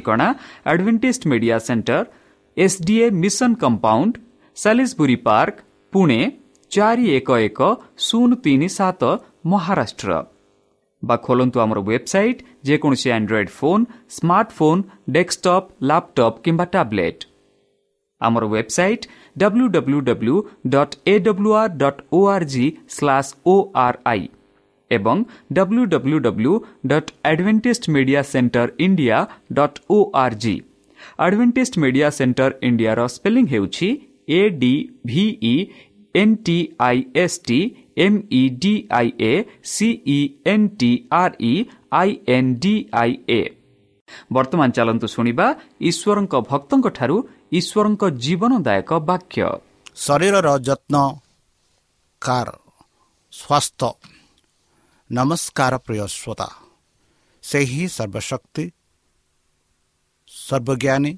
ଆମ ଠିକଣା Adventist Media Centre SDA mission compound Salisbury Park Pune ଚାରି ଏକ ଏକ ଶୂନ ତିନି ସାତ ମହାରାଷ୍ଟ୍ର ବା ଖୋଲନ୍ତୁ ଆମର ୱେବସାଇଟ୍ ଯେକୌଣସି Android phone smartphone desktop laptop କିମ୍ବା ଟ୍ୟାବ୍ଲେଟ୍ ଆମର website W W W dot A W R dot O R G slash O R I ଏବଂ W W W dot Adventist Media Centre India dot O R G Adventist Media Centre ଇଣ୍ଡିଆର spelling ହେଉଛି A D V E N T I S T M E D I A C E N T R E I N D I A ବର୍ତ୍ତମାନ ଚାଲନ୍ତୁ ଶୁଣିବା ଈଶ୍ୱରଙ୍କ ଭକ୍ତଙ୍କଠାରୁ ଈଶ୍ୱରଙ୍କ ଜୀବନଦାୟକ ବାକ୍ୟ। ଶରୀରର ଯତ୍ନ କାର ସ୍ୱାସ୍ଥ୍ୟ। ନମସ୍କାର ପ୍ରିୟ ଶ୍ରୋତା ସେହି ସର୍ବଶକ୍ତି ସର୍ବଜ୍ଞାନୀ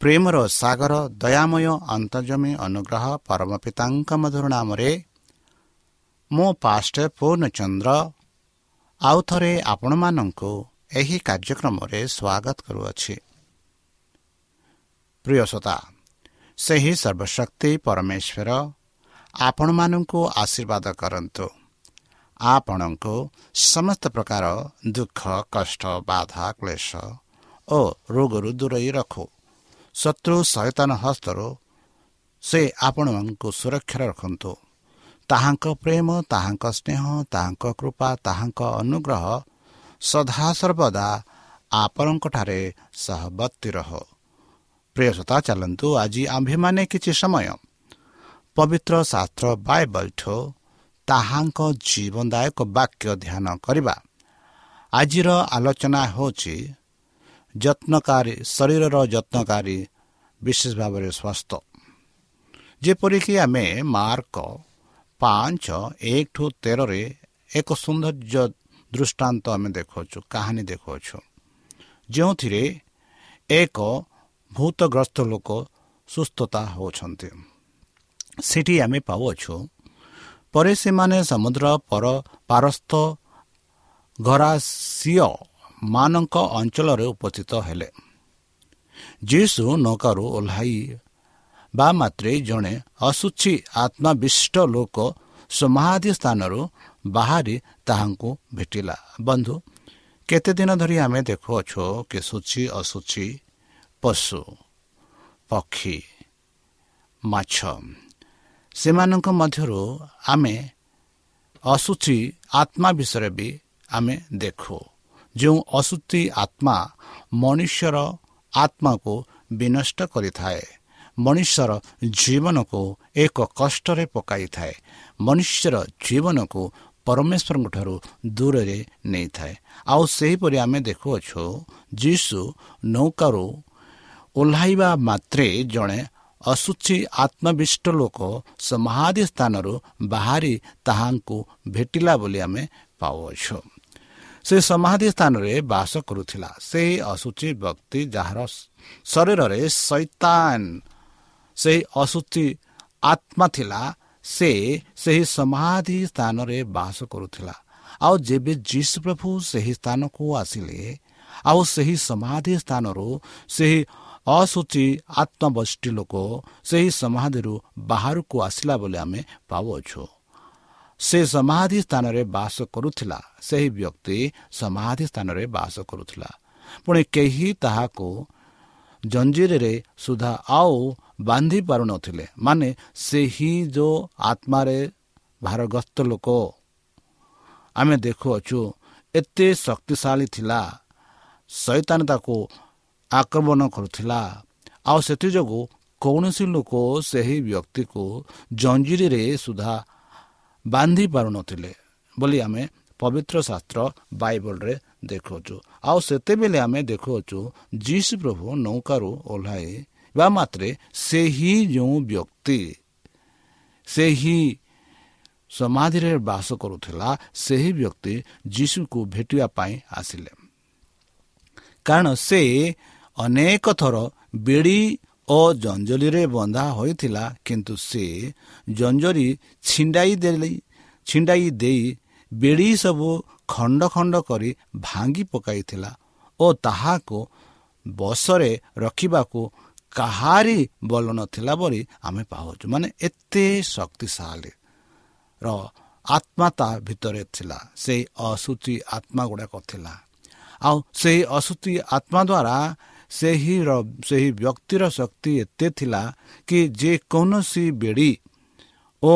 ପ୍ରେମର ସାଗର ଦୟାମୟ ଅନ୍ତର୍ଜମୀ ଅନୁଗ୍ରହ ପରମ ପିତାଙ୍କ ମଧୁର ନାମରେ ମୋ ପାଷ୍ଟ ପୂର୍ଣ୍ଣଚନ୍ଦ୍ର ଆଉ ଥରେ ଆପଣମାନଙ୍କୁ ଏହି କାର୍ଯ୍ୟକ୍ରମରେ ସ୍ୱାଗତ କରୁଅଛି। ପ୍ରିୟସତା ସେହି ସର୍ବଶକ୍ତି ପରମେଶ୍ୱର ଆପଣମାନଙ୍କୁ ଆଶୀର୍ବାଦ କରନ୍ତୁ। ଆପଣଙ୍କୁ ସମସ୍ତ ପ୍ରକାର ଦୁଃଖ କଷ୍ଟ ବାଧା କ୍ଲେଶ ଓ ରୋଗରୁ ଦୂରେଇ ରଖୁ। ଶତ୍ରୁ ସଚେତନ ହସ୍ତରୁ ସେ ଆପଣମାନଙ୍କୁ ସୁରକ୍ଷାରେ ରଖନ୍ତୁ। ତାହାଙ୍କ ପ୍ରେମ ତାହାଙ୍କ ସ୍ନେହ ତାହାଙ୍କ କୃପା ତାହାଙ୍କ ଅନୁଗ୍ରହ ସଦାସର୍ବଦା ଆପଣଙ୍କଠାରେ ସହବର୍ତ୍ତୀ ରହ। ପ୍ରିୟସତା ଚାଲନ୍ତୁ ଆଜି ଆମ୍ଭେମାନେ କିଛି ସମୟ ପବିତ୍ର ଶାସ୍ତ୍ର ବାଇବଲ୍ଠୁ ତାହାଙ୍କ ଜୀବନଦାୟକ ବାକ୍ୟ ଧ୍ୟାନ କରିବା। ଆଜିର ଆଲୋଚନା ହେଉଛି ଯତ୍ନକାରୀ ଶରୀରର ଯତ୍ନକାରୀ ବିଶେଷ ଭାବରେ ସ୍ୱାସ୍ଥ୍ୟ। ଯେପରିକି ଆମେ ମାର୍କ ପାଞ୍ଚ ଏକ ଠୁ ତେରରେ ଏକ ସୌନ୍ଦର୍ଯ୍ୟ ଦୃଷ୍ଟାନ୍ତ ଆମେ ଦେଖାଉଛୁ କାହାଣୀ ଦେଖାଉଛୁ ଯେଉଁଥିରେ ଏକ ଭୂତଗ୍ରସ୍ତ ଲୋକ ସୁସ୍ଥତା ହେଉଛନ୍ତି। ସେଠି ଆମେ ପାଉଅଛୁ ପରେ ସେମାନେ ସମୁଦ୍ର ପର ପାରସ୍ତ ଘରାସିଅ ମାନଙ୍କ ଅଞ୍ଚଳରେ ଉପସ୍ଥିତ ହେଲେ। ଯୀଶୁ ନୌକାରୁ ଓହ୍ଲାଇ ବା ମାତ୍ରେ ଜଣେ ଅଶୁଚି ଆତ୍ମାବିଷ୍ଟ ଲୋକ ସମାଧି ସ୍ଥାନରୁ ବାହାରି ତାହାଙ୍କୁ ଭେଟିଲା। ବନ୍ଧୁ କେତେ ଦିନ ଧରି ଆମେ ଦେଖୁଅଛୁ କି ସୂଚି ଅଶୁଚି ପଶୁ ପକ୍ଷୀ ମାଛ ସେମାନଙ୍କ ମଧ୍ୟରୁ ଆମେ ଅଶୁଚି ଆତ୍ମା ବିଷୟରେ ବି ଆମେ ଦେଖୁ। ଯେଉଁ ଅଶୁଚି ଆତ୍ମା ମନୁଷ୍ୟର ଆତ୍ମାକୁ ବିନଷ୍ଟ କରିଥାଏ ମନୁଷ୍ୟର ଜୀବନକୁ ଏକ କଷ୍ଟରେ ପକାଇଥାଏ ମନୁଷ୍ୟର ଜୀବନକୁ ପରମେଶ୍ୱରଙ୍କଠାରୁ ଦୂରରେ ନେଇଥାଏ। ଆଉ ସେହିପରି ଆମେ ଦେଖୁଅଛୁ ଯୀଶୁ ନୌକାରୁ ଓହ୍ଲାଇବା ମାତ୍ରେ ଜଣେ ଅଶୁଚି ଆତ୍ମବିଷ୍ଟ ଲୋକ ସମାଧି ସ୍ଥାନରୁ ବାହାରି ତାହାଙ୍କୁ ଭେଟିଲା ବୋଲି ଆମେ ପାଉଅଛୁ ସେ ସମାଧି ସ୍ଥାନରେ ବାସ କରୁଥିଲା ସେହି ଅଶୁଚି ବ୍ୟକ୍ତି ଯାହାର ଶରୀରରେ ସୈତାନ ସେହି ଅଶୁଚି ଆତ୍ମା ଥିଲା ସେ ସେହି ସମାଧି ସ୍ଥାନରେ ବାସ କରୁଥିଲା ଆଉ ଯେବେ ଯୀଶୁ ପ୍ରଭୁ ସେହି ସ୍ଥାନକୁ ଆସିଲେ ଆଉ ସେହି ସମାଧି ସ୍ଥାନରୁ ସେହି ଅଶୁଚି ଆତ୍ମବଷ୍ଟି ଲୋକ ସେହି ସମାଧିରୁ ବାହାରକୁ ଆସିଲା ବୋଲି ଆମେ ପାଉଅଛୁ। ସେ ସମାଧି ସ୍ଥାନରେ ବାସ କରୁଥିଲା ସେହି ବ୍ୟକ୍ତି ସମାଧି ସ୍ଥାନରେ ବାସ କରୁଥିଲା। ପୁଣି କେହି ତାହାକୁ ଜଞ୍ଜିରରେ ସୁଦ୍ଧା ଆଉ ବାନ୍ଧି ପାରୁନଥିଲେ ମାନେ ସେହି ଯେଉଁ ଆତ୍ମାରେ ଭାରଗ୍ରସ୍ତ ଲୋକ। ଆମେ ଦେଖୁଅଛୁ ଏତେ ଶକ୍ତିଶାଳୀ ଥିଲା ସୈତାନ ତାକୁ ଆକ୍ରମଣ କରୁଥିଲା। ଆଉ ସେଥିଯୋଗୁଁ କୌଣସି ଲୋକ ସେହି ବ୍ୟକ୍ତିକୁ ଜଞ୍ଜିରିରେ ସୁଦ୍ଧା ବାନ୍ଧି ପାରୁନଥିଲେ ବୋଲି ଆମେ ପବିତ୍ର ଶାସ୍ତ୍ର ବାଇବଲରେ ଦେଖୁଅଛୁ। ଆଉ ସେତେବେଳେ ଆମେ ଦେଖୁଅଛୁ ଯୀଶୁ ପ୍ରଭୁ ନୌକାରୁ ଓହ୍ଲାଇ ବା ମାତ୍ରେ ସେହି ଯେଉଁ ବ୍ୟକ୍ତି ସେହି ସମାଧିରେ ବାସ କରୁଥିଲା ସେହି ବ୍ୟକ୍ତି ଯୀଶୁକୁ ଭେଟିବା ପାଇଁ ଆସିଲେ। କାରଣ ସେ ଅନେକ ଥର ବେଡ଼ି ଓ ଜଞ୍ଜଲିରେ ବନ୍ଧା ହୋଇଥିଲା କିନ୍ତୁ ସେ ଜଞ୍ଜରି ଛିଣ୍ଡାଇ ଦେଇ ଛିଣ୍ଡାଇ ଦେଇ ବେଡ଼ି ସବୁ ଖଣ୍ଡ ଖଣ୍ଡ କରି ଭାଙ୍ଗି ପକାଇଥିଲା ଓ ତାହାକୁ ବସରେ ରଖିବାକୁ କାହାରି ବଲ ନଥିଲା ବୋଲି ଆମେ ପାଉଛୁ। ମାନେ ଏତେ ଶକ୍ତିଶାଳୀ ର ଆତ୍ମା ତା ଭିତରେ ଥିଲା। ସେଇ ଅଶୁଚି ଆତ୍ମା ଗୁଡ଼ାକ ଥିଲା। ଆଉ ସେହି ଅଶୁଚି ଆତ୍ମା ଦ୍ୱାରା ସେହି ସେହି ବ୍ୟକ୍ତିର ଶକ୍ତି ଏତେ ଥିଲା କି ଯେକୌଣସି ବେଡ଼ି ଓ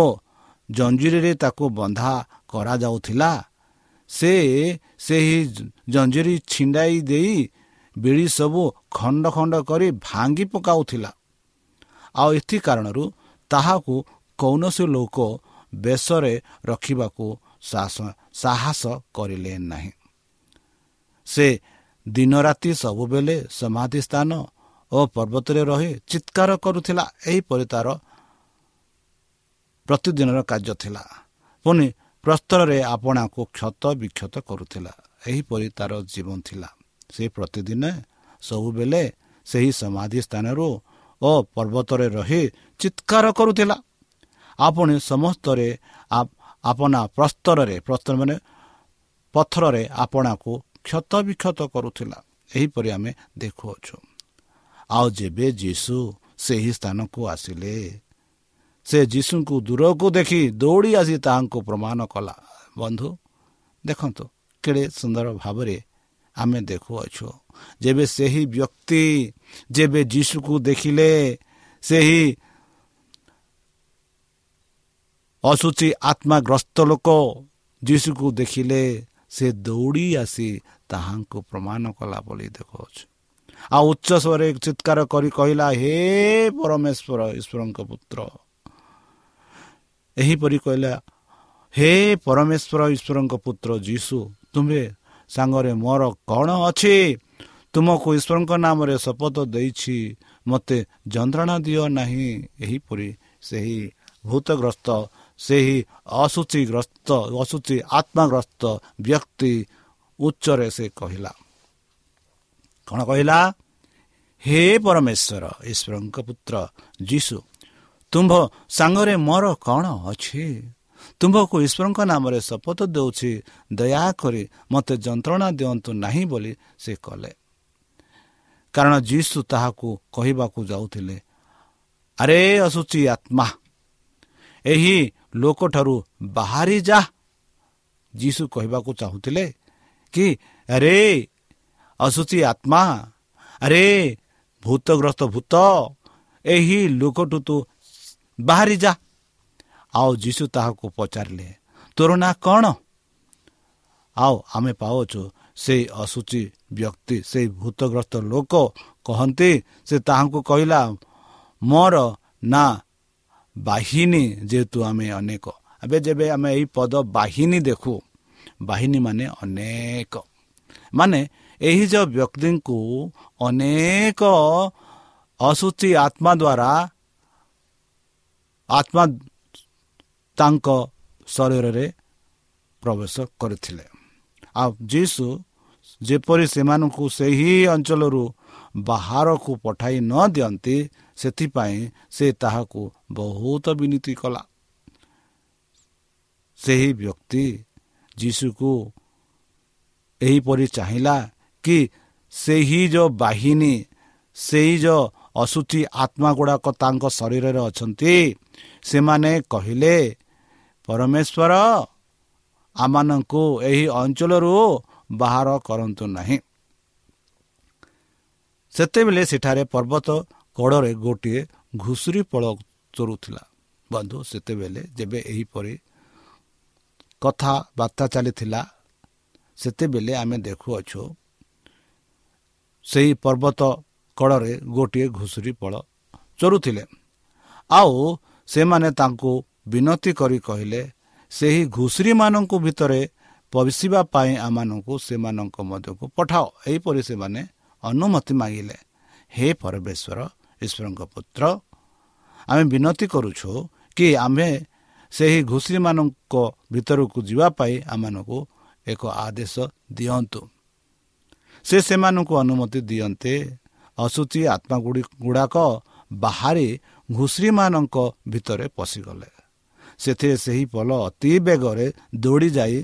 ଜଞ୍ଜିରରେ ତାକୁ ବନ୍ଧା କରାଯାଉଥିଲା ସେ ସେହି ଜଞ୍ଜିରି ଛିଣ୍ଡାଇ ଦେଇ ବିଡ଼ି ସବୁ ଖଣ୍ଡ ଖଣ୍ଡ କରି ଭାଙ୍ଗି ପକାଉଥିଲା। ଆଉ ଏଥି କାରଣରୁ ତାହାକୁ କୌଣସି ଲୋକ ବେଶରେ ରଖିବାକୁ ସାହସ କରିଲେ ନାହିଁ। ସେ ଦିନ ରାତି ସବୁବେଳେ ସମାଧି ସ୍ଥାନ ଓ ପର୍ବତରେ ରହି ଚିତ୍କାର କରୁଥିଲା। ଏହିପରି ତାର ପ୍ରତିଦିନର କାର୍ଯ୍ୟ ଥିଲା। ପୁଣି ପ୍ରସ୍ତରରେ ଆପଣାକୁ କ୍ଷତ ବିକ୍ଷତ କରୁଥିଲା। ଏହିପରି ତାର ଜୀବନ ଥିଲା। ସେ ପ୍ରତିଦିନ ସବୁବେଳେ ସେହି ସମାଧି ସ୍ଥାନରୁ ଓ ପର୍ବତରେ ରହି ଚିତ୍କାର କରୁଥିଲା। ଆପଣ ସମସ୍ତରେ ଆପଣା ପ୍ରସ୍ତରରେ ପ୍ରସ୍ତର ମାନେ ପଥରରେ ଆପଣାକୁ କ୍ଷତ ବିକ୍ଷତ କରୁଥିଲା। ଏହିପରି ଆମେ ଦେଖୁଅଛୁ। ଆଉ ଯେବେ ଯୀଶୁ ସେହି ସ୍ଥାନକୁ ଆସିଲେ ସେ ଯୀଶୁଙ୍କୁ ଦୂରକୁ ଦେଖି ଦୌଡ଼ି ଆସି ତାହାଙ୍କୁ ପ୍ରମାଣ କଲା। ବନ୍ଧୁ ଦେଖନ୍ତୁ କେଡ଼େ ସୁନ୍ଦର ଭାବରେ ଆମେ ଦେଖୁଅଛୁ। ଯେବେ ସେହି ବ୍ୟକ୍ତି ଯେବେ ଯୀଶୁକୁ ଦେଖିଲେ ସେହି ଅସୁଚି ଆତ୍ମାଗ୍ରସ୍ତ ଲୋକ ଯୀଶୁକୁ ଦେଖିଲେ ସେ ଦୌଡ଼ି ଆସି ତାହାଙ୍କୁ ପ୍ରମାଣ କଲା ବୋଲି ଦେଖାଉଛି ଆଉ ଉଚ୍ଚ ସ୍ୱରରେ ଚିତ୍କାର କରି କହିଲା ହେ ପରମେଶ୍ୱର ଈଶ୍ୱରଙ୍କ ପୁତ୍ର। ଏହିପରି କହିଲା ହେ ପରମେଶ୍ୱର ଈଶ୍ୱରଙ୍କ ପୁତ୍ର ଯୀଶୁ ତୁମେ ସାଙ୍ଗରେ ମୋର କ'ଣ ଅଛି? ତୁମକୁ ଈଶ୍ୱରଙ୍କ ନାମରେ ଶପଥ ଦେଇଛି ମୋତେ ଯନ୍ତ୍ରଣା ଦିଅ ନାହିଁ। ଏହିପରି ସେହି ଭୂତଗ୍ରସ୍ତ ସେହି ଅସୁଚିଗ୍ରସ୍ତ ଅସୁଚି ଆତ୍ମାଗ୍ରସ୍ତ ବ୍ୟକ୍ତି ଉଚ୍ଚରେ ସେ କହିଲା କ'ଣ କହିଲା? ହେ ପରମେଶ୍ୱର ଈଶ୍ୱରଙ୍କ ପୁତ୍ର ଯୀଶୁ ତୁମ୍ଭ ସାଙ୍ଗରେ ମୋର କ'ଣ ଅଛି? ତୁମ୍ଭକୁ ଈଶ୍ୱରଙ୍କ ନାମରେ ଶପଥ ଦେଉଛି ଦୟାକରି ମୋତେ ଯନ୍ତ୍ରଣା ଦିଅନ୍ତୁ ନାହିଁ ବୋଲି ସେ କଲେ। କାରଣ ଯୀଶୁ ତାହାକୁ କହିବାକୁ ଯାଉଥିଲେ ଆରେ ଆସୁଛି ଆତ୍ମା ଏହି ଲୋକଠାରୁ ବାହାରି ଯା ଯୀଶୁ କହିବାକୁ ଚାହୁଁଥିଲେ କି ଆରେ ଆସୁଛି ଆତ୍ମା ଆରେ ଭୂତଗ୍ରସ୍ତ ଭୂତ ଏହି ଲୋକଠୁ ତୁ ବାହାରି ଯା। ଆଉ ଯୀଶୁ ତାହାକୁ ପଚାରିଲେ ତୋର ନାଁ କ'ଣ? ଆଉ ଆମେ ପାଉଛୁ ସେଇ ଅସୁଚି ବ୍ୟକ୍ତି ସେଇ ଭୂତଗ୍ରସ୍ତ ଲୋକ କହନ୍ତି ସେ ତାହାଙ୍କୁ କହିଲା ମୋର ନାଁ ବାହିନୀ ଯେହେତୁ ଆମେ ଅନେକ। ଏବେ ଯେବେ ଆମେ ଏହି ପଦ ବାହିନୀ ଦେଖୁ ବାହିନୀ ମାନେ ଅନେକ। ମାନେ ଏହି ଯେଉଁ ବ୍ୟକ୍ତିଙ୍କୁ ଅନେକ ଅସୁଚି ଆତ୍ମା ଦ୍ୱାରା ଆତ୍ମା ତାଙ୍କ ଶରୀରରେ ପ୍ରବେଶ କରିଥିଲେ। ଆଉ ଯୀଶୁ ଯେପରି ସେମାନଙ୍କୁ ସେହି ଅଞ୍ଚଳରୁ ବାହାରକୁ ପଠାଇ ନ ଦିଅନ୍ତି ସେଥିପାଇଁ ସେ ତାହାକୁ ବହୁତ ବିନତି କଲା। ସେହି ବ୍ୟକ୍ତି ଯୀଶୁକୁ ଏହିପରି ଚାହିଁଲା କି ସେହି ଯେଉଁ ବାହିନୀ ସେହି ଯେଉଁ ଅସୁଚି ଆତ୍ମା ଗୁଡ଼ାକ ତାଙ୍କ ଶରୀରରେ ଅଛନ୍ତି ସେମାନେ କହିଲେ ପରମେଶ୍ୱର ଆମମାନଙ୍କୁ ଏହି ଅଞ୍ଚଳରୁ ବାହାର କରନ୍ତୁ ନାହିଁ ସେତେବେଳେ ସେଠାରେ ପର୍ବତ କଡ଼ରେ ଗୋଟିଏ ଘୁଷୁରୀ ଫଳ ଚରୁଥିଲା ବନ୍ଧୁ ସେତେବେଳେ ଯେବେ ଏହିପରି କଥାବାର୍ତ୍ତା ଚାଲିଥିଲା ସେତେବେଳେ ଆମେ ଦେଖୁଅଛୁ ସେହି ପର୍ବତ କଡ଼ରେ ଗୋଟିଏ ଘୁଷୁରୀ ଫଳ ଚରୁଥିଲେ। ଆଉ ସେମାନେ ତାଙ୍କୁ ବିନତି କରି କହିଲେ ସେହି ଘୁଷୁରୀମାନଙ୍କୁ ଭିତରେ ପଶିବା ପାଇଁ ଆମମାନଙ୍କୁ ସେମାନଙ୍କ ମଧ୍ୟକୁ ପଠାଅ। ଏହିପରି ସେମାନେ ଅନୁମତି ମାଗିଲେ ହେ ପରମେଶ୍ୱର ଈଶ୍ୱରଙ୍କ ପୁତ୍ର ଆମେ ବିନତି କରୁଛୁ କି ଆମେ ସେହି ଘୁଷୁରୀମାନଙ୍କ ଭିତରକୁ ଯିବା ପାଇଁ ଆମମାନଙ୍କୁ ଏକ ଆଦେଶ ଦିଅନ୍ତୁ। ସେ ସେମାନଙ୍କୁ ଅନୁମତି ଦିଅନ୍ତେ। ଅସୁଚି ଆତ୍ମା ଗୁଡ଼ାକ ବାହାରି ଘୁଷୁରୀମାନଙ୍କ ଭିତରେ ପଶିଗଲେ। ସେଥିରେ ସେହି ପଲ ଅତି ବେଗରେ ଦୌଡ଼ି ଯାଇ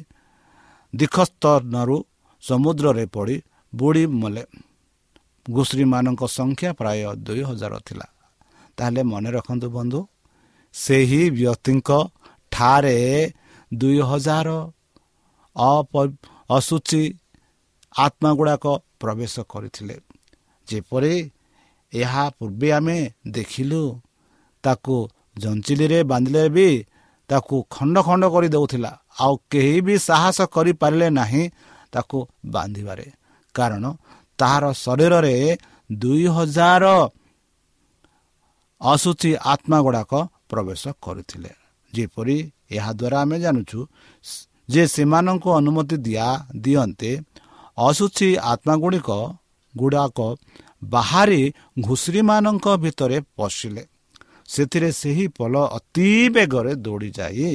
ଦୀକ୍ଷସ୍ତନରୁ ସମୁଦ୍ରରେ ପଡ଼ି ବୁଡ଼ି ମଲେ। ଘୁଷୁରୀମାନଙ୍କ ସଂଖ୍ୟା ପ୍ରାୟ ଦୁଇ ହଜାର ଥିଲା। ତାହେଲେ ମନେ ରଖନ୍ତୁ ବନ୍ଧୁ ସେହି ବ୍ୟକ୍ତିଙ୍କ ଠାରେ ଦୁଇ ହଜାର ଅସୁଚି ଆତ୍ମା ଗୁଡ଼ାକ ପ୍ରବେଶ କରିଥିଲେ। ଯେପରି ଏହା ପୂର୍ବେ ଆମେ ଦେଖିଲୁ ତାକୁ ଜଞ୍ଚିଲିରେ ବାନ୍ଧିଲେ ବି ତାକୁ ଖଣ୍ଡ ଖଣ୍ଡ କରି ଦେଉଥିଲା। ଆଉ କେହି ବି ସାହସ କରିପାରିଲେ ନାହିଁ ତାକୁ ବାନ୍ଧିବାରେ। କାରଣ ତାହାର ଶରୀରରେ ଦୁଇ ହଜାର ଅସୁଚି ଆତ୍ମା ଗୁଡ଼ାକ ପ୍ରବେଶ କରିଥିଲେ। ଯେପରି ଏହାଦ୍ୱାରା ଆମେ ଜାଣୁଛୁ ଯେ ସେମାନଙ୍କୁ ଅନୁମତି ଦିଆ ଦିଅନ୍ତେ ଅସୁଚି ଆତ୍ମା ଗୁଡ଼ିକ ବାହାରି ଘୁଷୁରୀମାନଙ୍କ ଭିତରେ ପଶିଲେ। ସେଥିରେ ସେହି ପଲ ଅତି ବେଗରେ ଦୌଡ଼ି ଯାଇ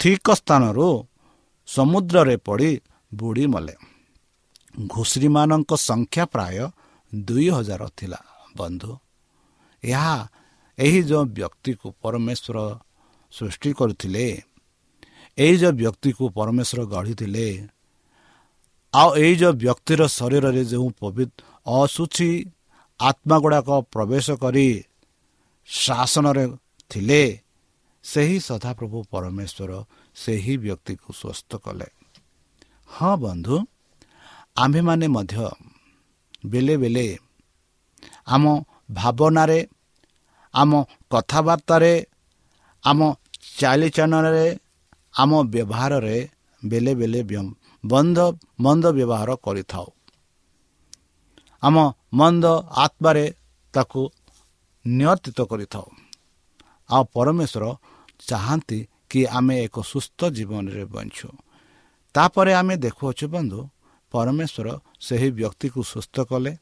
ଠିକ ସ୍ଥାନରୁ ସମୁଦ୍ରରେ ପଡ଼ି ବୁଡ଼ି ମଲେ। ଘୁଷୁରୀମାନଙ୍କ ସଂଖ୍ୟା ପ୍ରାୟ ଦୁଇ ହଜାର ଥିଲା ବନ୍ଧୁ। ଏହା ଏହି ଯେଉଁ ବ୍ୟକ୍ତିକୁ ପରମେଶ୍ୱର ସୃଷ୍ଟି କରିଥିଲେ ଏହି ଯେଉଁ ବ୍ୟକ୍ତିକୁ ପରମେଶ୍ୱର ଗଢ଼ିଥିଲେ ଆଉ ଏଇ ଯେଉଁ ବ୍ୟକ୍ତିର ଶରୀରରେ ଯେଉଁ ଅଶୁଛି ଆତ୍ମା ଗୁଡ଼ାକ ପ୍ରବେଶ କରି ଶାସନରେ ଥିଲେ ସେହି ସଦାପ୍ରଭୁ ପରମେଶ୍ୱର ସେହି ବ୍ୟକ୍ତିକୁ ସୁସ୍ଥ କଲେ। ହଁ ବନ୍ଧୁ ଆମ୍ଭେମାନେ ମଧ୍ୟ ବେଳେ ବେଳେ ଆମ ଭାବନାରେ ଆମ କଥାବାର୍ତ୍ତାରେ ଆମ ଚାଲିଚଳନରେ ଆମ ବ୍ୟବହାରରେ ବେଳେ ବେଳେ ବନ୍ଦ ମନ୍ଦ ବ୍ୟବହାର କରିଥାଉ। ଆମ ମନ୍ଦ ଆତ୍ମାରେ ତାକୁ ନିୟନ୍ତ୍ରିତ କରିଥାଉ। ଆଉ ପରମେଶ୍ୱର ଚାହାନ୍ତି କି ଆମେ ଏକ ସୁସ୍ଥ ଜୀବନରେ ବଞ୍ଚୁ। ତାପରେ ଆମେ ଦେଖୁଅଛୁ ବନ୍ଧୁ ପରମେଶ୍ୱର ସେହି ବ୍ୟକ୍ତିକୁ ସୁସ୍ଥ କଲେ।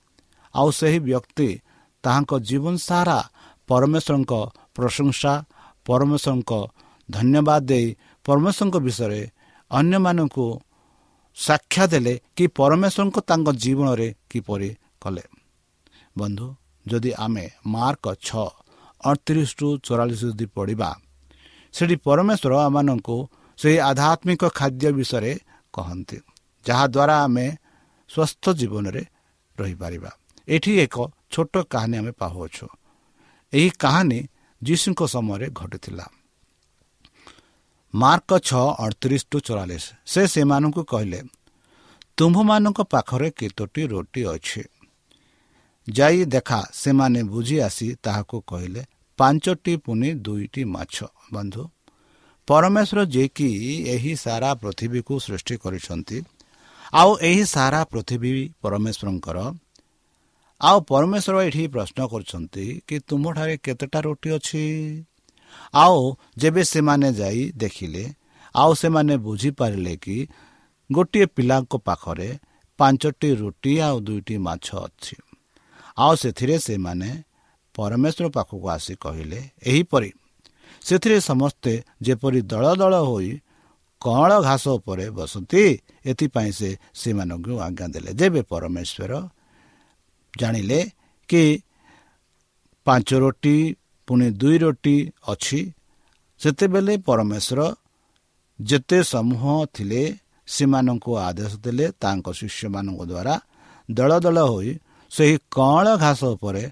ଆଉ ସେହି ବ୍ୟକ୍ତି ତାହାଙ୍କ ଜୀବନ ସାରା ପରମେଶ୍ୱରଙ୍କ ପ୍ରଶଂସା ପରମେଶ୍ୱରଙ୍କ ଧନ୍ୟବାଦ ଦେଇ ପରମେଶ୍ୱରଙ୍କ ବିଷୟରେ ଅନ୍ୟମାନଙ୍କୁ ସାକ୍ଷା ଦେଲେ କି ପରମେଶ୍ୱରଙ୍କ ତାଙ୍କ ଜୀବନରେ କିପରି କଲେ। ବନ୍ଧୁ ଯଦି ଆମେ ମାର୍କ ଛଅ ଅଠତିରିଶରୁ ଚଉରାଳିଶ ଯଦି ପଢ଼ିବା ସେଠି ପରମେଶ୍ୱର ଆମମାନଙ୍କୁ ସେହି ଆଧ୍ୟାତ୍ମିକ ଖାଦ୍ୟ ବିଷୟରେ କହନ୍ତି ଯାହାଦ୍ୱାରା ଆମେ ସ୍ୱସ୍ଥ ଜୀବନରେ ରହିପାରିବା। ଏଠି ଏକ ଛୋଟ କାହାଣୀ ଆମେ ପାଉଅଛୁ। ଏହି କାହାଣୀ ଯୀଶୁଙ୍କ ସମୟରେ ଘଟିଥିଲା। ମାର୍କ ଛଅ ଅଠତିରିଶ ଟୁ ଚଉରାଳିଶ। ସେ ସେମାନଙ୍କୁ କହିଲେ ତୁମ୍ଭମାନଙ୍କ ପାଖରେ କେତୋଟି ରୋଟି ଅଛି? ଯାଇ ଦେଖା ସେମାନେ ବୁଝି ଆସି ତାହାକୁ କହିଲେ ପାଞ୍ଚଟି ପୁଣି ଦୁଇଟି ମାଛ। ବନ୍ଧୁ ପରମେଶ୍ୱର ଯିଏକି ଏହି ସାରା ପୃଥିବୀକୁ ସୃଷ୍ଟି କରିଛନ୍ତି ଆଉ ଏହି ସାରା ପୃଥିବୀ ପରମେଶ୍ୱରଙ୍କର ଆଉ ପରମେଶ୍ୱର ଏଠି ପ୍ରଶ୍ନ କରୁଛନ୍ତି କି ତୁମଠାରେ କେତେଟା ରୁଟି ଅଛି? ଆଉ ଯେବେ ସେମାନେ ଯାଇ ଦେଖିଲେ ଆଉ ସେମାନେ ବୁଝିପାରିଲେ କି ଗୋଟିଏ ପିଲାଙ୍କ ପାଖରେ ପାଞ୍ଚଟି ରୁଟି ଆଉ ଦୁଇଟି ମାଛ ଅଛି। ଆଉ ସେଥିରେ ସେମାନେ ପରମେଶ୍ୱର ପାଖକୁ ଆସି କହିଲେ ଏହିପରି ସେଥିରେ ସମସ୍ତେ ଯେପରି ଦଳ ଦଳ ହୋଇ କଅଁଳ ଘାସ ଉପରେ ବସନ୍ତି ଏଥିପାଇଁ ସେ ସେମାନଙ୍କୁ ଆଜ୍ଞା ଦେଲେ। ଯେବେ ପରମେଶ୍ୱର ଜାଣିଲେ କି ପାଞ୍ଚ ରୋଟି ପୁଣି ଦୁଇ ରୋଟି ଅଛି। ସେତେବେଳେ ପରମେଶ୍ୱର ଯେତେ ସମୂହ ଥିଲେ ସେମାନଙ୍କୁ ଆଦେଶ ଦେଲେ ତାଙ୍କ ଶିଷ୍ୟମାନଙ୍କ ଦ୍ୱାରା ଦଳ ଦଳ ହୋଇ ସେହି କଅଁଳ ଘାସ ଉପରେ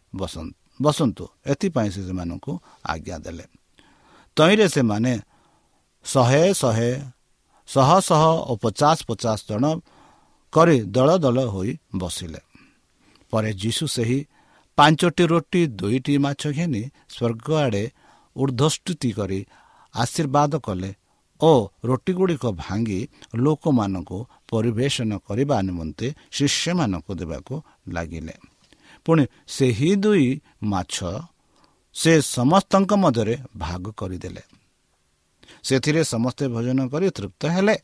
ବସନ୍ତୁ। ଏଥିପାଇଁ ସେ ସେମାନଙ୍କୁ ଆଜ୍ଞା ଦେଲେ। ତହିଁରେ ସେମାନେ ଶହେ ଶହେ ଶହ ଶହ ଓ ପଚାଶ ପଚାଶ ଜଣ କରି ଦଳ ଦଳ ହୋଇ ବସିଲେ। ପରେ ଯୀଶୁ ସେହି ପାଞ୍ଚଟି ରୁଟି ଦୁଇଟି ମାଛ ଘେନି ସ୍ୱର୍ଗ ଆଡ଼େ ଉର୍ଦ୍ଧସ୍ତୁତି କରି ଆଶୀର୍ବାଦ କଲେ ଓ ରୁଟିଗୁଡ଼ିକ ଭାଙ୍ଗି ଲୋକମାନଙ୍କୁ ପରିବେଷଣ କରିବା ନିମନ୍ତେ ଶିଷ୍ୟମାନଙ୍କୁ ଦେବାକୁ ଲାଗିଲେ। ପୁଣି ସେହି ଦୁଇ ମାଛ ସେ ସମସ୍ତଙ୍କ ମଧ୍ୟରେ ଭାଗ କରିଦେଲେ। ସେଥିରେ ସମସ୍ତେ ଭୋଜନ କରି ତୃପ୍ତ ହେଲେ।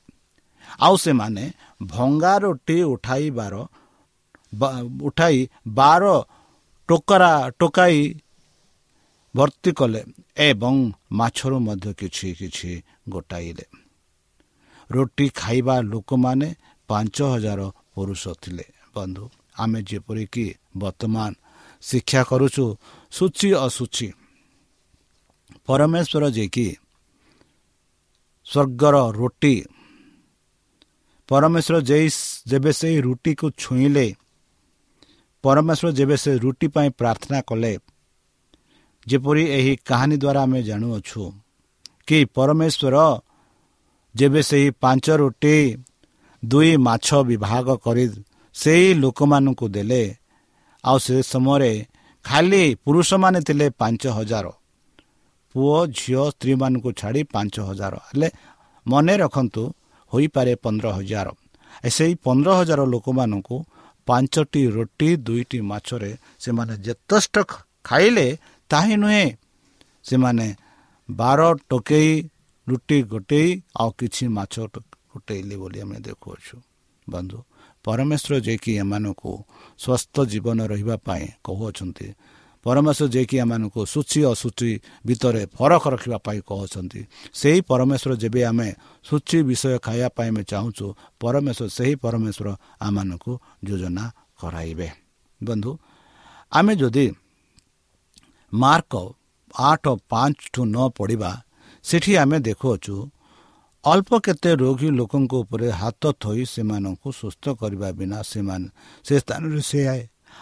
ଆଉ ସେମାନେ ଭଙ୍ଗା ରୁଟି ଉଠାଇବାର ଉଠାଇ ବାର ଟୋକରା ଟୋକାଇ ଭର୍ତ୍ତି କଲେ ଏବଂ ମାଛରୁ ମଧ୍ୟ କିଛି କିଛି ଗୋଟାଇଲେ ରୁଟି ଖାଇବା ଲୋକମାନେ ପାଞ୍ଚ ହଜାର ପୁରୁଷ ଥିଲେ ବନ୍ଧୁ ଆମେ ଯେପରିକି ବର୍ତ୍ତମାନ ଶିକ୍ଷା କରୁଛୁ ସୂଚି ଅଶୁଚି ପରମେଶ୍ୱର ଯିଏକି ସ୍ୱର୍ଗର ରୁଟି ପରମେଶ୍ୱର ଯେବେ ସେହି ରୁଟିକୁ ଛୁଇଁଲେ ପରମେଶ୍ୱର ଯେବେ ସେ ରୁଟି ପାଇଁ ପ୍ରାର୍ଥନା କଲେ ଯେପରି ଏହି କାହାଣୀ ଦ୍ୱାରା ଆମେ ଜାଣୁଅଛୁ କି ପରମେଶ୍ୱର ଯେବେ ସେହି ପାଞ୍ଚ ରୁଟି ଦୁଇ ମାଛ ବିଭାଗ କରି ସେହି ଲୋକମାନଙ୍କୁ ଦେଲେ ଆଉ ସେ ସମୟରେ ଖାଲି ପୁରୁଷମାନେ ଥିଲେ ପାଞ୍ଚ ହଜାର। ପୁଅ ଝିଅ ସ୍ତ୍ରୀମାନଙ୍କୁ ଛାଡ଼ି ପାଞ୍ଚ ହଜାର। ହେଲେ ମନେ ରଖନ୍ତୁ ହୋଇପାରେ ପନ୍ଦର ହଜାର। ସେହି ପନ୍ଦର ହଜାର ଲୋକମାନଙ୍କୁ ପାଞ୍ଚଟି ରୁଟି ଦୁଇଟି ମାଛରେ ସେମାନେ ଯଥେଷ୍ଟ ଖାଇଲେ ତାହିଁ ନୁହେଁ। ସେମାନେ ବାର ଟୋକେଇ ରୁଟି ଗୋଟେଇ ଆଉ କିଛି ମାଛ ଗୋଟେଇଲେ ବୋଲି ଆମେ ଦେଖୁଅଛୁ। ବନ୍ଧୁ ପରମେଶ୍ୱର ଯିଏକି ଏମାନଙ୍କୁ ସ୍ୱସ୍ଥ ଜୀବନ ରହିବା ପାଇଁ କହୁଅଛନ୍ତି ପରମେଶ୍ୱର ଯିଏକି ଏମାନଙ୍କୁ ସୂଚି ଅଶୁଚି ଭିତରେ ଫରକ ରଖିବା ପାଇଁ କହୁଛନ୍ତି। ସେହି ପରମେଶ୍ୱର ଯେବେ ଆମେ ସୂଚି ବିଷୟ ଖାଇବା ପାଇଁ ଆମେ ଚାହୁଁଛୁ ପରମେଶ୍ୱର ସେହି ପରମେଶ୍ୱର ଆମମାନଙ୍କୁ ଯୋଜନା କରାଇବେ। ବନ୍ଧୁ ଆମେ ଯଦି ମାର୍କ ଆଠ ପାଞ୍ଚ ଠୁ ନ ପଢ଼ିବା ସେଠି ଆମେ ଦେଖୁଅଛୁ ଅଳ୍ପ କେତେ ରୋଗୀ ଲୋକଙ୍କ ଉପରେ ହାତ ଥୋଇ ସେମାନଙ୍କୁ ସୁସ୍ଥ କରିବା ବିନା ସେମାନେ ସେ ସ୍ଥାନରେ ସେ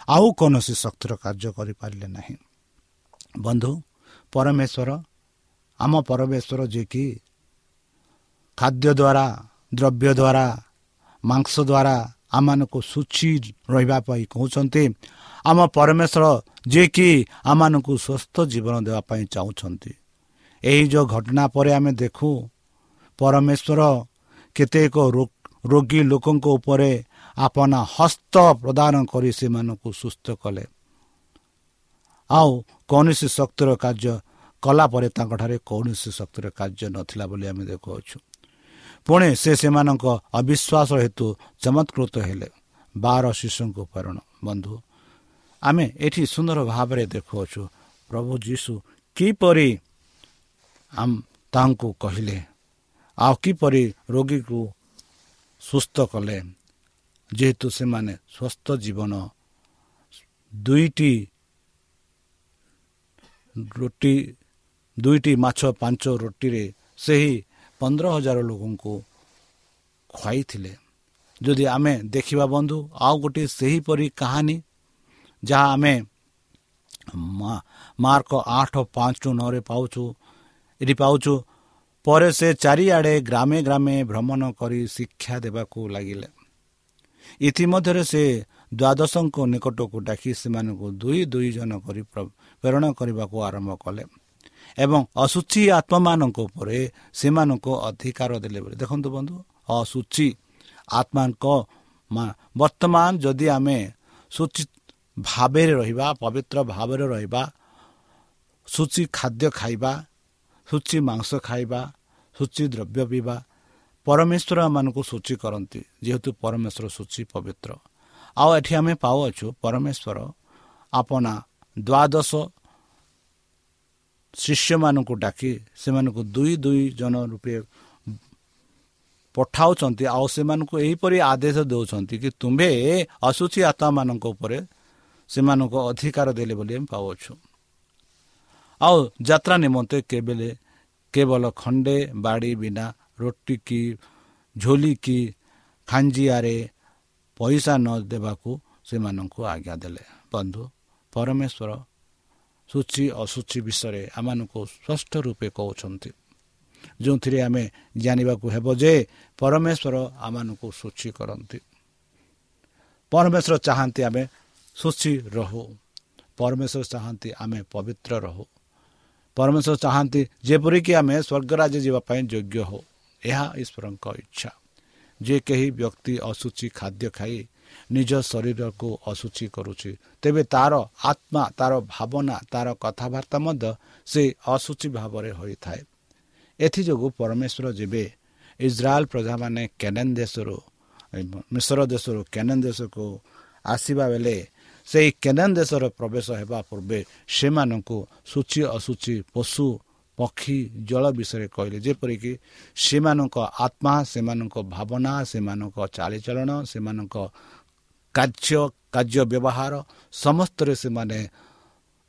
ଆଉ କୌଣସି ଶକ୍ତିର କାର୍ଯ୍ୟ କରିପାରିଲେ ନାହିଁ। ବନ୍ଧୁ ପରମେଶ୍ୱର ଆମ ପରମେଶ୍ୱର ଯିଏକି ଖାଦ୍ୟ ଦ୍ୱାରା ଦ୍ରବ୍ୟ ଦ୍ୱାରା ମାଂସ ଦ୍ୱାରା ଆମମାନଙ୍କୁ ସୂଚି ରହିବା ପାଇଁ କହୁଛନ୍ତି ଆମ ପରମେଶ୍ୱର ଯିଏକି ଆମମାନଙ୍କୁ ସୁସ୍ଥ ଜୀବନ ଦେବା ପାଇଁ ଚାହୁଁଛନ୍ତି। ଏହି ଯେଉଁ ଘଟଣା ପରେ ଆମେ ଦେଖୁ ପରମେଶ୍ୱର କେତେକ ରୋଗୀ ଲୋକଙ୍କ ଉପରେ ଆପଣ ହସ୍ତ ପ୍ରଦାନ କରି ସେମାନଙ୍କୁ ସୁସ୍ଥ କଲେ। ଆଉ କୌଣସି ଶକ୍ତିର କାର୍ଯ୍ୟ କଲା ପରେ ତାଙ୍କଠାରେ କୌଣସି ଶକ୍ତିର କାର୍ଯ୍ୟ ନଥିଲା ବୋଲି ଆମେ ଦେଖୁଅଛୁ। ପୁଣି ସେ ସେମାନଙ୍କ ଅବିଶ୍ୱାସ ହେତୁ ଚମତ୍କୃତ ହେଲେ। ବାର ଶିଶୁଙ୍କ ପ୍ରେରଣ। ବନ୍ଧୁ ଆମେ ଏଠି ସୁନ୍ଦର ଭାବରେ ଦେଖୁଅଛୁ ପ୍ରଭୁ ଯୀଶୁ କିପରି ତାଙ୍କୁ କହିଲେ ଆଉ କିପରି ରୋଗୀକୁ ସୁସ୍ଥ କଲେ। ଯେହେତୁ ସେମାନେ ସ୍ୱସ୍ଥ ଜୀବନ ଦୁଇଟି ରୁଟି ଦୁଇଟି ମାଛ ପାଞ୍ଚ ରୁଟିରେ ସେହି ପନ୍ଦର ହଜାର ଲୋକଙ୍କୁ ଖୁଆଇଥିଲେ। ଯଦି ଆମେ ଦେଖିବା ବନ୍ଧୁ ଆଉ ଗୋଟିଏ ସେହିପରି କାହାଣୀ ଯାହା ଆମେ ମାର୍କ ଆଠ ପାଞ୍ଚ ନଅରେ ପାଉଛୁ ଏଠି ପାଉଛୁ ପରେ ସେ ଚାରିଆଡ଼େ ଗ୍ରାମେ ଗ୍ରାମେ ଭ୍ରମଣ କରି ଶିକ୍ଷା ଦେବାକୁ ଲାଗିଲେ। ଇତିମଧ୍ୟରେ ସେ ଦ୍ୱାଦଶଙ୍କ ନିକଟକୁ ଡାକି ସେମାନଙ୍କୁ ଦୁଇ ଦୁଇ ଜଣ କରି ପ୍ରେରଣ କରିବାକୁ ଆରମ୍ଭ କଲେ ଏବଂ ଅଶୁଚି ଆତ୍ମାମାନଙ୍କ ଉପରେ ସେମାନଙ୍କୁ ଅଧିକାର ଦେଲେ ବୋଲି ଦେଖନ୍ତୁ ବନ୍ଧୁ ଅଶୁଚି ଆତ୍ମାଙ୍କ ବର୍ତ୍ତମାନ ଯଦି ଆମେ ସୂଚି ଭାବରେ ରହିବା ପବିତ୍ର ଭାବରେ ରହିବା ସୂଚି ଖାଦ୍ୟ ଖାଇବା ସୂଚି ମାଂସ ଖାଇବା ସୂଚି ଦ୍ରବ୍ୟ ପିଇବା ପରମେଶ୍ୱର ଆମମାନଙ୍କୁ ସୂଚି କରନ୍ତି ଯେହେତୁ ପରମେଶ୍ୱର ସୂଚି ପବିତ୍ର। ଆଉ ଏଠି ଆମେ ପାଉଅଛୁ ପରମେଶ୍ୱର ଆପଣା ଦ୍ୱାଦଶ ଶିଷ୍ୟମାନଙ୍କୁ ଡାକି ସେମାନଙ୍କୁ ଦୁଇ ଦୁଇ ଜଣ ରୂପେ ପଠାଉଛନ୍ତି ଆଉ ସେମାନଙ୍କୁ ଏହିପରି ଆଦେଶ ଦେଉଛନ୍ତି କି ତୁମ୍ଭେ ଅଶୁଚି ଆତ୍ମାମାନଙ୍କ ଉପରେ ସେମାନଙ୍କୁ ଅଧିକାର ଦେଲେ ବୋଲି ଆମେ ପାଉଅଛୁ। ଆଉ ଯାତ୍ରା ନିମନ୍ତେ କେବେ କେବଳ ଖଣ୍ଡେ ବାଡ଼ି ବିନା ରୁଟି କି ଝୋଲି କି ଖାଞ୍ଜିଆରେ ପଇସା ନ ଦେବାକୁ ସେମାନଙ୍କୁ ଆଜ୍ଞା ଦେଲେ। ବନ୍ଧୁ ପରମେଶ୍ୱର ସୂଚି ଅଶୁଚି ବିଷୟରେ ଆମମାନଙ୍କୁ ସ୍ପଷ୍ଟ ରୂପେ କହୁଛନ୍ତି। ଯେଉଁଥିରେ ଆମେ ଜାଣିବାକୁ ହେବ ଯେ ପରମେଶ୍ୱର ଆମମାନଙ୍କୁ ସୂଚି କରନ୍ତି। ପରମେଶ୍ୱର ଚାହାନ୍ତି ଆମେ ସୂଚି ରହୁ। ପରମେଶ୍ୱର ଚାହାନ୍ତି ଆମେ ପବିତ୍ର ରହୁ। ପରମେଶ୍ୱର ଚାହାନ୍ତି ଯେପରିକି ଆମେ ସ୍ୱର୍ଗରାଜ୍ୟ ଯିବା ପାଇଁ ଯୋଗ୍ୟ ହଉ। ଏହା ଈଶ୍ୱରଙ୍କ ଇଚ୍ଛା। ଯେ କେହି ବ୍ୟକ୍ତି ଅଶୁଚି ଖାଦ୍ୟ ଖାଇ ନିଜ ଶରୀରକୁ ଅଶୁଚି କରୁଛି ତେବେ ତାର ଆତ୍ମା ତାର ଭାବନା ତାର କଥାବାର୍ତ୍ତା ମଧ୍ୟ ସେ ଅଶୁଚି ଭାବରେ ହୋଇଥାଏ। ଏଥିଯୋଗୁଁ ପରମେଶ୍ୱର ଯେବେ ଇସ୍ରାଏଲ ପ୍ରଜାମାନେ କେନେନ୍ ଦେଶରୁ ମିଶ୍ର ଦେଶରୁ କେନେନ୍ ଦେଶକୁ ଆସିବା ବେଳେ ସେହି କେନେନ୍ ଦେଶର ପ୍ରବେଶ ହେବା ପୂର୍ବେ ସେମାନଙ୍କୁ ସୂଚି ଅଶୁଚି ପଶୁ ପକ୍ଷୀ ଜଳ ବିଷୟରେ କହିଲେ। ଯେପରିକି ସେମାନଙ୍କ ଆତ୍ମା ସେମାନଙ୍କ ଭାବନା ସେମାନଙ୍କ ଚାଲିଚଳନ ସେମାନଙ୍କ କାର୍ଯ୍ୟ କାର୍ଯ୍ୟ ବ୍ୟବହାର ସମସ୍ତରେ ସେମାନେ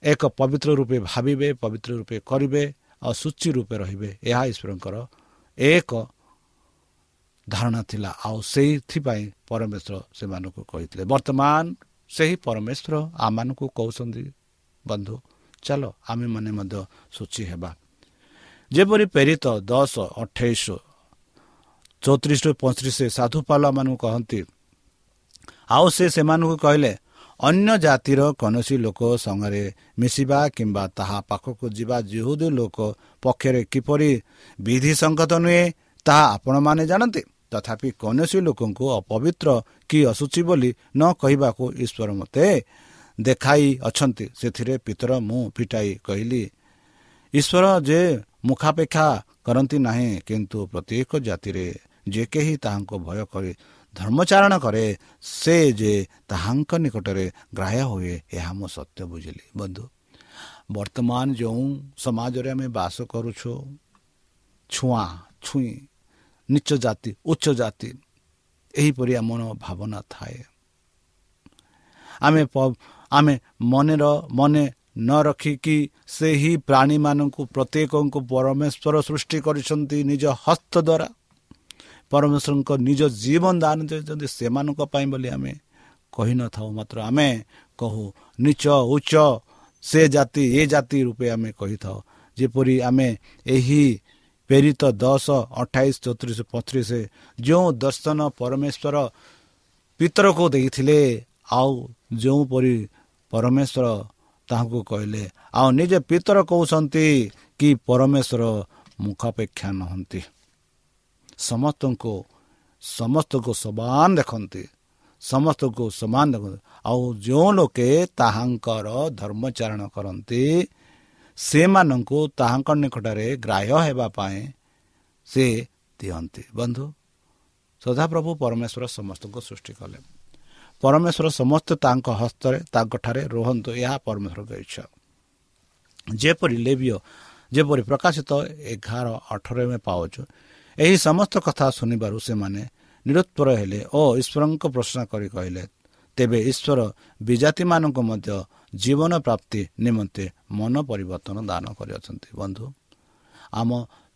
ଏକ ପବିତ୍ର ରୂପେ ଭାବିବେ ପବିତ୍ର ରୂପେ କରିବେ ଆଉ ସୂଚି ରୂପେ ରହିବେ। ଏହା ଈଶ୍ୱରଙ୍କର ଏକ ଧାରଣା ଥିଲା। ଆଉ ସେଇଥିପାଇଁ ପରମେଶ୍ୱର ସେମାନଙ୍କୁ କହିଥିଲେ ବର୍ତ୍ତମାନ ସେହି ପରମେଶ୍ୱର ଆମମାନଙ୍କୁ କହୁଛନ୍ତି ବନ୍ଧୁ ଚାଲ ଆମେମାନେ ମଧ୍ୟ ସୂଚି ହେବା। ଯେପରି ପ୍ରେରିତ ଦଶ ଅଠେଇଶ ଚଉତିରିଶ ପଇଁତିରିଶ ସାଧୁପାଲମାନଙ୍କୁ କହନ୍ତି ଆଉ ସେ ସେମାନଙ୍କୁ କହିଲେ ଅନ୍ୟ ଜାତିର କୌଣସି ଲୋକ ସାଙ୍ଗରେ ମିଶିବା କିମ୍ବା ତାହା ପାଖକୁ ଯିବା ଯେହୁଦ ଲୋକ ପକ୍ଷରେ କିପରି ବିଧି ସଙ୍ଗତ ନୁହେଁ ତାହା ଆପଣମାନେ ଜାଣନ୍ତି? ତଥାପି କୌଣସି ଲୋକଙ୍କୁ ଅପବିତ୍ର କି ଅସୁଚି ବୋଲି ନ କହିବାକୁ ଈଶ୍ୱର ମୋତେ ଦେଖାଇ ଅଛନ୍ତି। ସେଥିରେ ପିତର ମୁଁ ଫିଟାଇ କହିଲି ଈଶ୍ୱର ଯେ ମୁଖାପେକ୍ଷା କରନ୍ତି ନାହିଁ କିନ୍ତୁ ପ୍ରତ୍ୟେକ ଜାତିରେ ଯେ କେହି ତାହାଙ୍କୁ ଭୟ କରି ଧର୍ମଚାରଣ କରେ ସେ ଯେ ତାହାଙ୍କ ନିକଟରେ ଗ୍ରାହ୍ୟ ହୁଏ ଏହା ମୁଁ ସତ୍ୟ ବୁଝିଲି। ବନ୍ଧୁ ବର୍ତ୍ତମାନ ଯେଉଁ ସମାଜରେ ଆମେ ବାସ କରୁଛୁ ଛୁଆଁ ଛୁଇଁ ନିଚ ଜାତି ଉଚ୍ଚ ଜାତି ଏହିପରି ଆମର ଭାବନା ଥାଏ। ଆମେ ଆମେ ମନେର ମନେ ନ ରଖିକି ସେହି ପ୍ରାଣୀମାନଙ୍କୁ ପ୍ରତ୍ୟେକଙ୍କୁ ପରମେଶ୍ୱର ସୃଷ୍ଟି କରିଛନ୍ତି ନିଜ ହସ୍ତ ଦ୍ୱାରା। ପରମେଶ୍ୱରଙ୍କ ନିଜ ଜୀବନ ଦାନ ଦେଇଛନ୍ତି ସେମାନଙ୍କ ପାଇଁ ବୋଲି ଆମେ କହିନଥାଉ ମାତ୍ର ଆମେ କହୁ ନିଚ ଉଚ୍ଚ ସେ ଜାତି ଏ ଜାତି ରୂପେ ଆମେ କହିଥାଉ। ଯେପରି ଆମେ ଏହି ପ୍ରେରିତ ଦଶ ଅଠାଇଶ ଚଉତିରିଶ ପଚିଶ ଯେଉଁ ଦର୍ଶନ ପରମେଶ୍ୱର ପିତରକୁ ଦେଇଥିଲେ ଆଉ ଯେଉଁପରି ପରମେଶ୍ୱର ତାହାଙ୍କୁ କହିଲେ ଆଉ ନିଜ ପିତର କହୁଛନ୍ତି କି ପରମେଶ୍ୱର ମୁଖାପେକ୍ଷା ନୁହନ୍ତି। ସମସ୍ତଙ୍କୁ ସମସ୍ତଙ୍କୁ ସମାନ ଦେଖନ୍ତି ସମସ୍ତଙ୍କୁ ସମାନ ଦେଖନ୍ତି। ଆଉ ଯେଉଁ ଲୋକେ ତାହାଙ୍କର ଧର୍ମଚାରଣ କରନ୍ତି ସେମାନଙ୍କୁ ତାହାଙ୍କ ନିକଟରେ ଗ୍ରାହ୍ୟ ହେବା ପାଇଁ ସେ ଦିଅନ୍ତି। ବନ୍ଧୁ ସଦାପ୍ରଭୁ ପରମେଶ୍ୱର ସମସ୍ତଙ୍କୁ ସୃଷ୍ଟି କଲେ। ପରମେଶ୍ୱର ସମସ୍ତେ ତାଙ୍କ ହସ୍ତରେ ତାଙ୍କଠାରେ ରୁହନ୍ତୁ ଏହା ପରମେଶ୍ୱରଙ୍କ ଇଚ୍ଛା। ଯେପରି ଲେବିୟ ଯେପରି ପ୍ରକାଶିତ ଏଗାର ଅଠର ଆମେ ପାଉଛୁ ଏହି ସମସ୍ତ କଥା ଶୁଣିବାରୁ ସେମାନେ ନିରୁତ୍ପର ହେଲେ ଓ ଈଶ୍ୱରଙ୍କ ପ୍ରଶ୍ନ କରି କହିଲେ ତେବେ ଈଶ୍ୱର ବିଜାତିମାନଙ୍କୁ ମଧ୍ୟ ଜୀବନ ପ୍ରାପ୍ତି ନିମନ୍ତେ ମନ ପରିବର୍ତ୍ତନ ଦାନ କରିଅଛନ୍ତି। ବନ୍ଧୁ ଆମ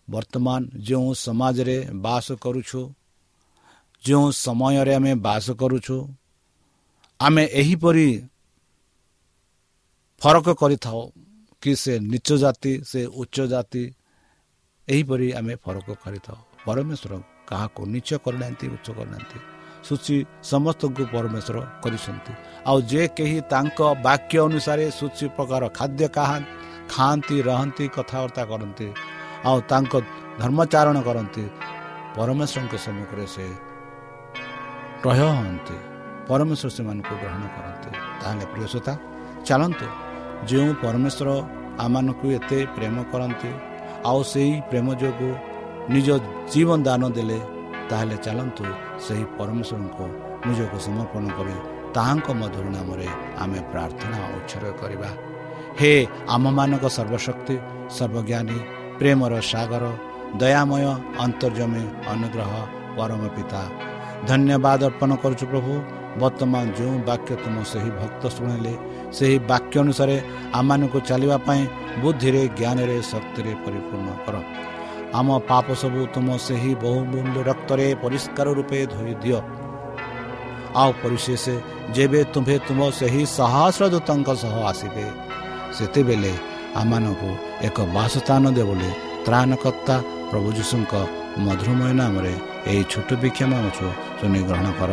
ବର୍ତ୍ତମାନ ଯେଉଁ ସମାଜରେ ବାସ କରୁଛୁ ଯେଉଁ ସମୟରେ ଆମେ ବାସ କରୁଛୁ ଆମେ ଏହିପରି ଫରକ କରିଥାଉ କି ସେ ନିଚ ଜାତି ସେ ଉଚ୍ଚ ଜାତି ଏହିପରି ଆମେ ଫରକ କରିଥାଉ। ପରମେଶ୍ୱର କାହାକୁ ନିଚ କରିନାହାନ୍ତି ଉଚ୍ଚ କରିନାହାନ୍ତି। ସୂଚୀ ସମସ୍ତଙ୍କୁ ପରମେଶ୍ୱର କରିଛନ୍ତି। ଆଉ ଯେ କେହି ତାଙ୍କ ବାକ୍ୟ ଅନୁସାରେ ସୂଚୀ ପ୍ରକାର ଖାଦ୍ୟ କାହା ଖାଆନ୍ତି ରହନ୍ତି କଥାବାର୍ତ୍ତା କରନ୍ତି ଆଉ ତାଙ୍କ ଧର୍ମଚାରଣ କରନ୍ତି ପରମେଶ୍ୱରଙ୍କ ସମ୍ମୁଖରେ ସେ ରହ ହୁଅନ୍ତି ପରମେଶ୍ୱର ସେମାନଙ୍କୁ ଗ୍ରହଣ କରନ୍ତି। ତାହେଲେ ପ୍ରିୟସତା ଚାଲନ୍ତୁ। ଯେଉଁ ପରମେଶ୍ୱର ଆମମାନଙ୍କୁ ଏତେ ପ୍ରେମ କରନ୍ତି ଆଉ ସେହି ପ୍ରେମ ଯୋଗୁଁ ନିଜ ଜୀବନ ଦାନ ଦେଲେ ତାହେଲେ ଚାଲନ୍ତୁ ସେହି ପରମେଶ୍ୱରଙ୍କୁ ନିଜକୁ ସମର୍ପଣ କରି ତାହାଙ୍କ ମଧୁର ନାମରେ ଆମେ ପ୍ରାର୍ଥନା ଉତ୍ସର୍ଗ କରିବା। ହେ ଆମମାନଙ୍କ ସର୍ବଶକ୍ତି ସର୍ବଜ୍ଞାନୀ ପ୍ରେମର ସାଗର ଦୟାମୟ ଅନ୍ତର୍ଜମୀ ଅନୁଗ୍ରହ ପରମ ପିତା। ଧନ୍ୟବାଦ ଅର୍ପଣ କରୁଛୁ ପ୍ରଭୁ। ବର୍ତ୍ତମାନ ଯେଉଁ ବାକ୍ୟ ତୁମ ସେହି ଭକ୍ତ ଶୁଣିଲେ ସେହି ବାକ୍ୟ ଅନୁସାରେ ଆମମାନଙ୍କୁ ଚାଲିବା ପାଇଁ ବୁଦ୍ଧିରେ ଜ୍ଞାନରେ ଶକ୍ତିରେ ପରିପୂର୍ଣ୍ଣ କର। ଆମ ପାପ ସବୁ ତୁମ ସେହି ବହୁମୂଲ୍ୟ ରକ୍ତରେ ପରିଷ୍କାର ରୂପେ ଧୋଇ ଦିଅ। ଆଉ ପରିଶେଷ ଯେବେ ତୁମ୍ଭେ ତୁମ ସେହି ସହସ୍ର ଦୂତଙ୍କ ସହ ଆସିବେ ସେତେବେଳେ ଆମମାନଙ୍କୁ ଏକ ବାସସ୍ଥାନ ଦେବ ବୋଲି ତ୍ରାଣକର୍ତ୍ତା ପ୍ରଭୁ ଯୀଶୁଙ୍କ ମଧୁରମୟ ନାମରେ ଏହି ଛୋଟ ବିକ୍ଷମ ଅଛୁ ଶୁଣି ଗ୍ରହଣ କର।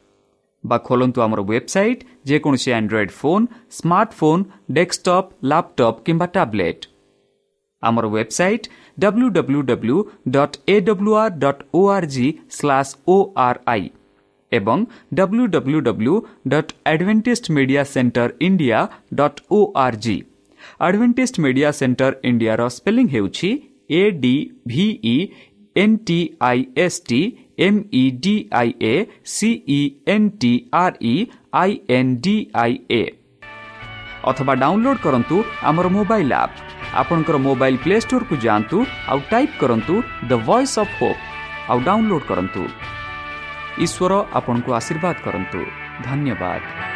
ମହାରାଷ୍ଟ୍ର ବା ଖୋଲନ୍ତୁ ଆମର ୱେବସାଇଟ୍ ଯେକୌଣସି Android phone smartphone desktop laptop କିମ୍ବା ଟ୍ୟାବ୍ଲେଟ୍ ଆମର website W W W dot A W R dot O R G slash O R I ଏବଂ W W W dot Adventist Media Centre India dot O R G Adventist Media Centre ଇଣ୍ଡିଆର spelling ହେଉଛି A D V E N T I S T M E D I A C E N T R E I N D I A ଅଥବା download କରନ୍ତୁ ଆମର mobile app ଆପଣଙ୍କର mobile Play ଷ୍ଟୋରକୁ ଯାଆନ୍ତୁ ଆଉ type କରନ୍ତୁ the Voice of Hope ଆଉ download କରନ୍ତୁ। ଈଶ୍ୱର ଆପଣଙ୍କୁ ଆଶୀର୍ବାଦ କରନ୍ତୁ। ଧନ୍ୟବାଦ।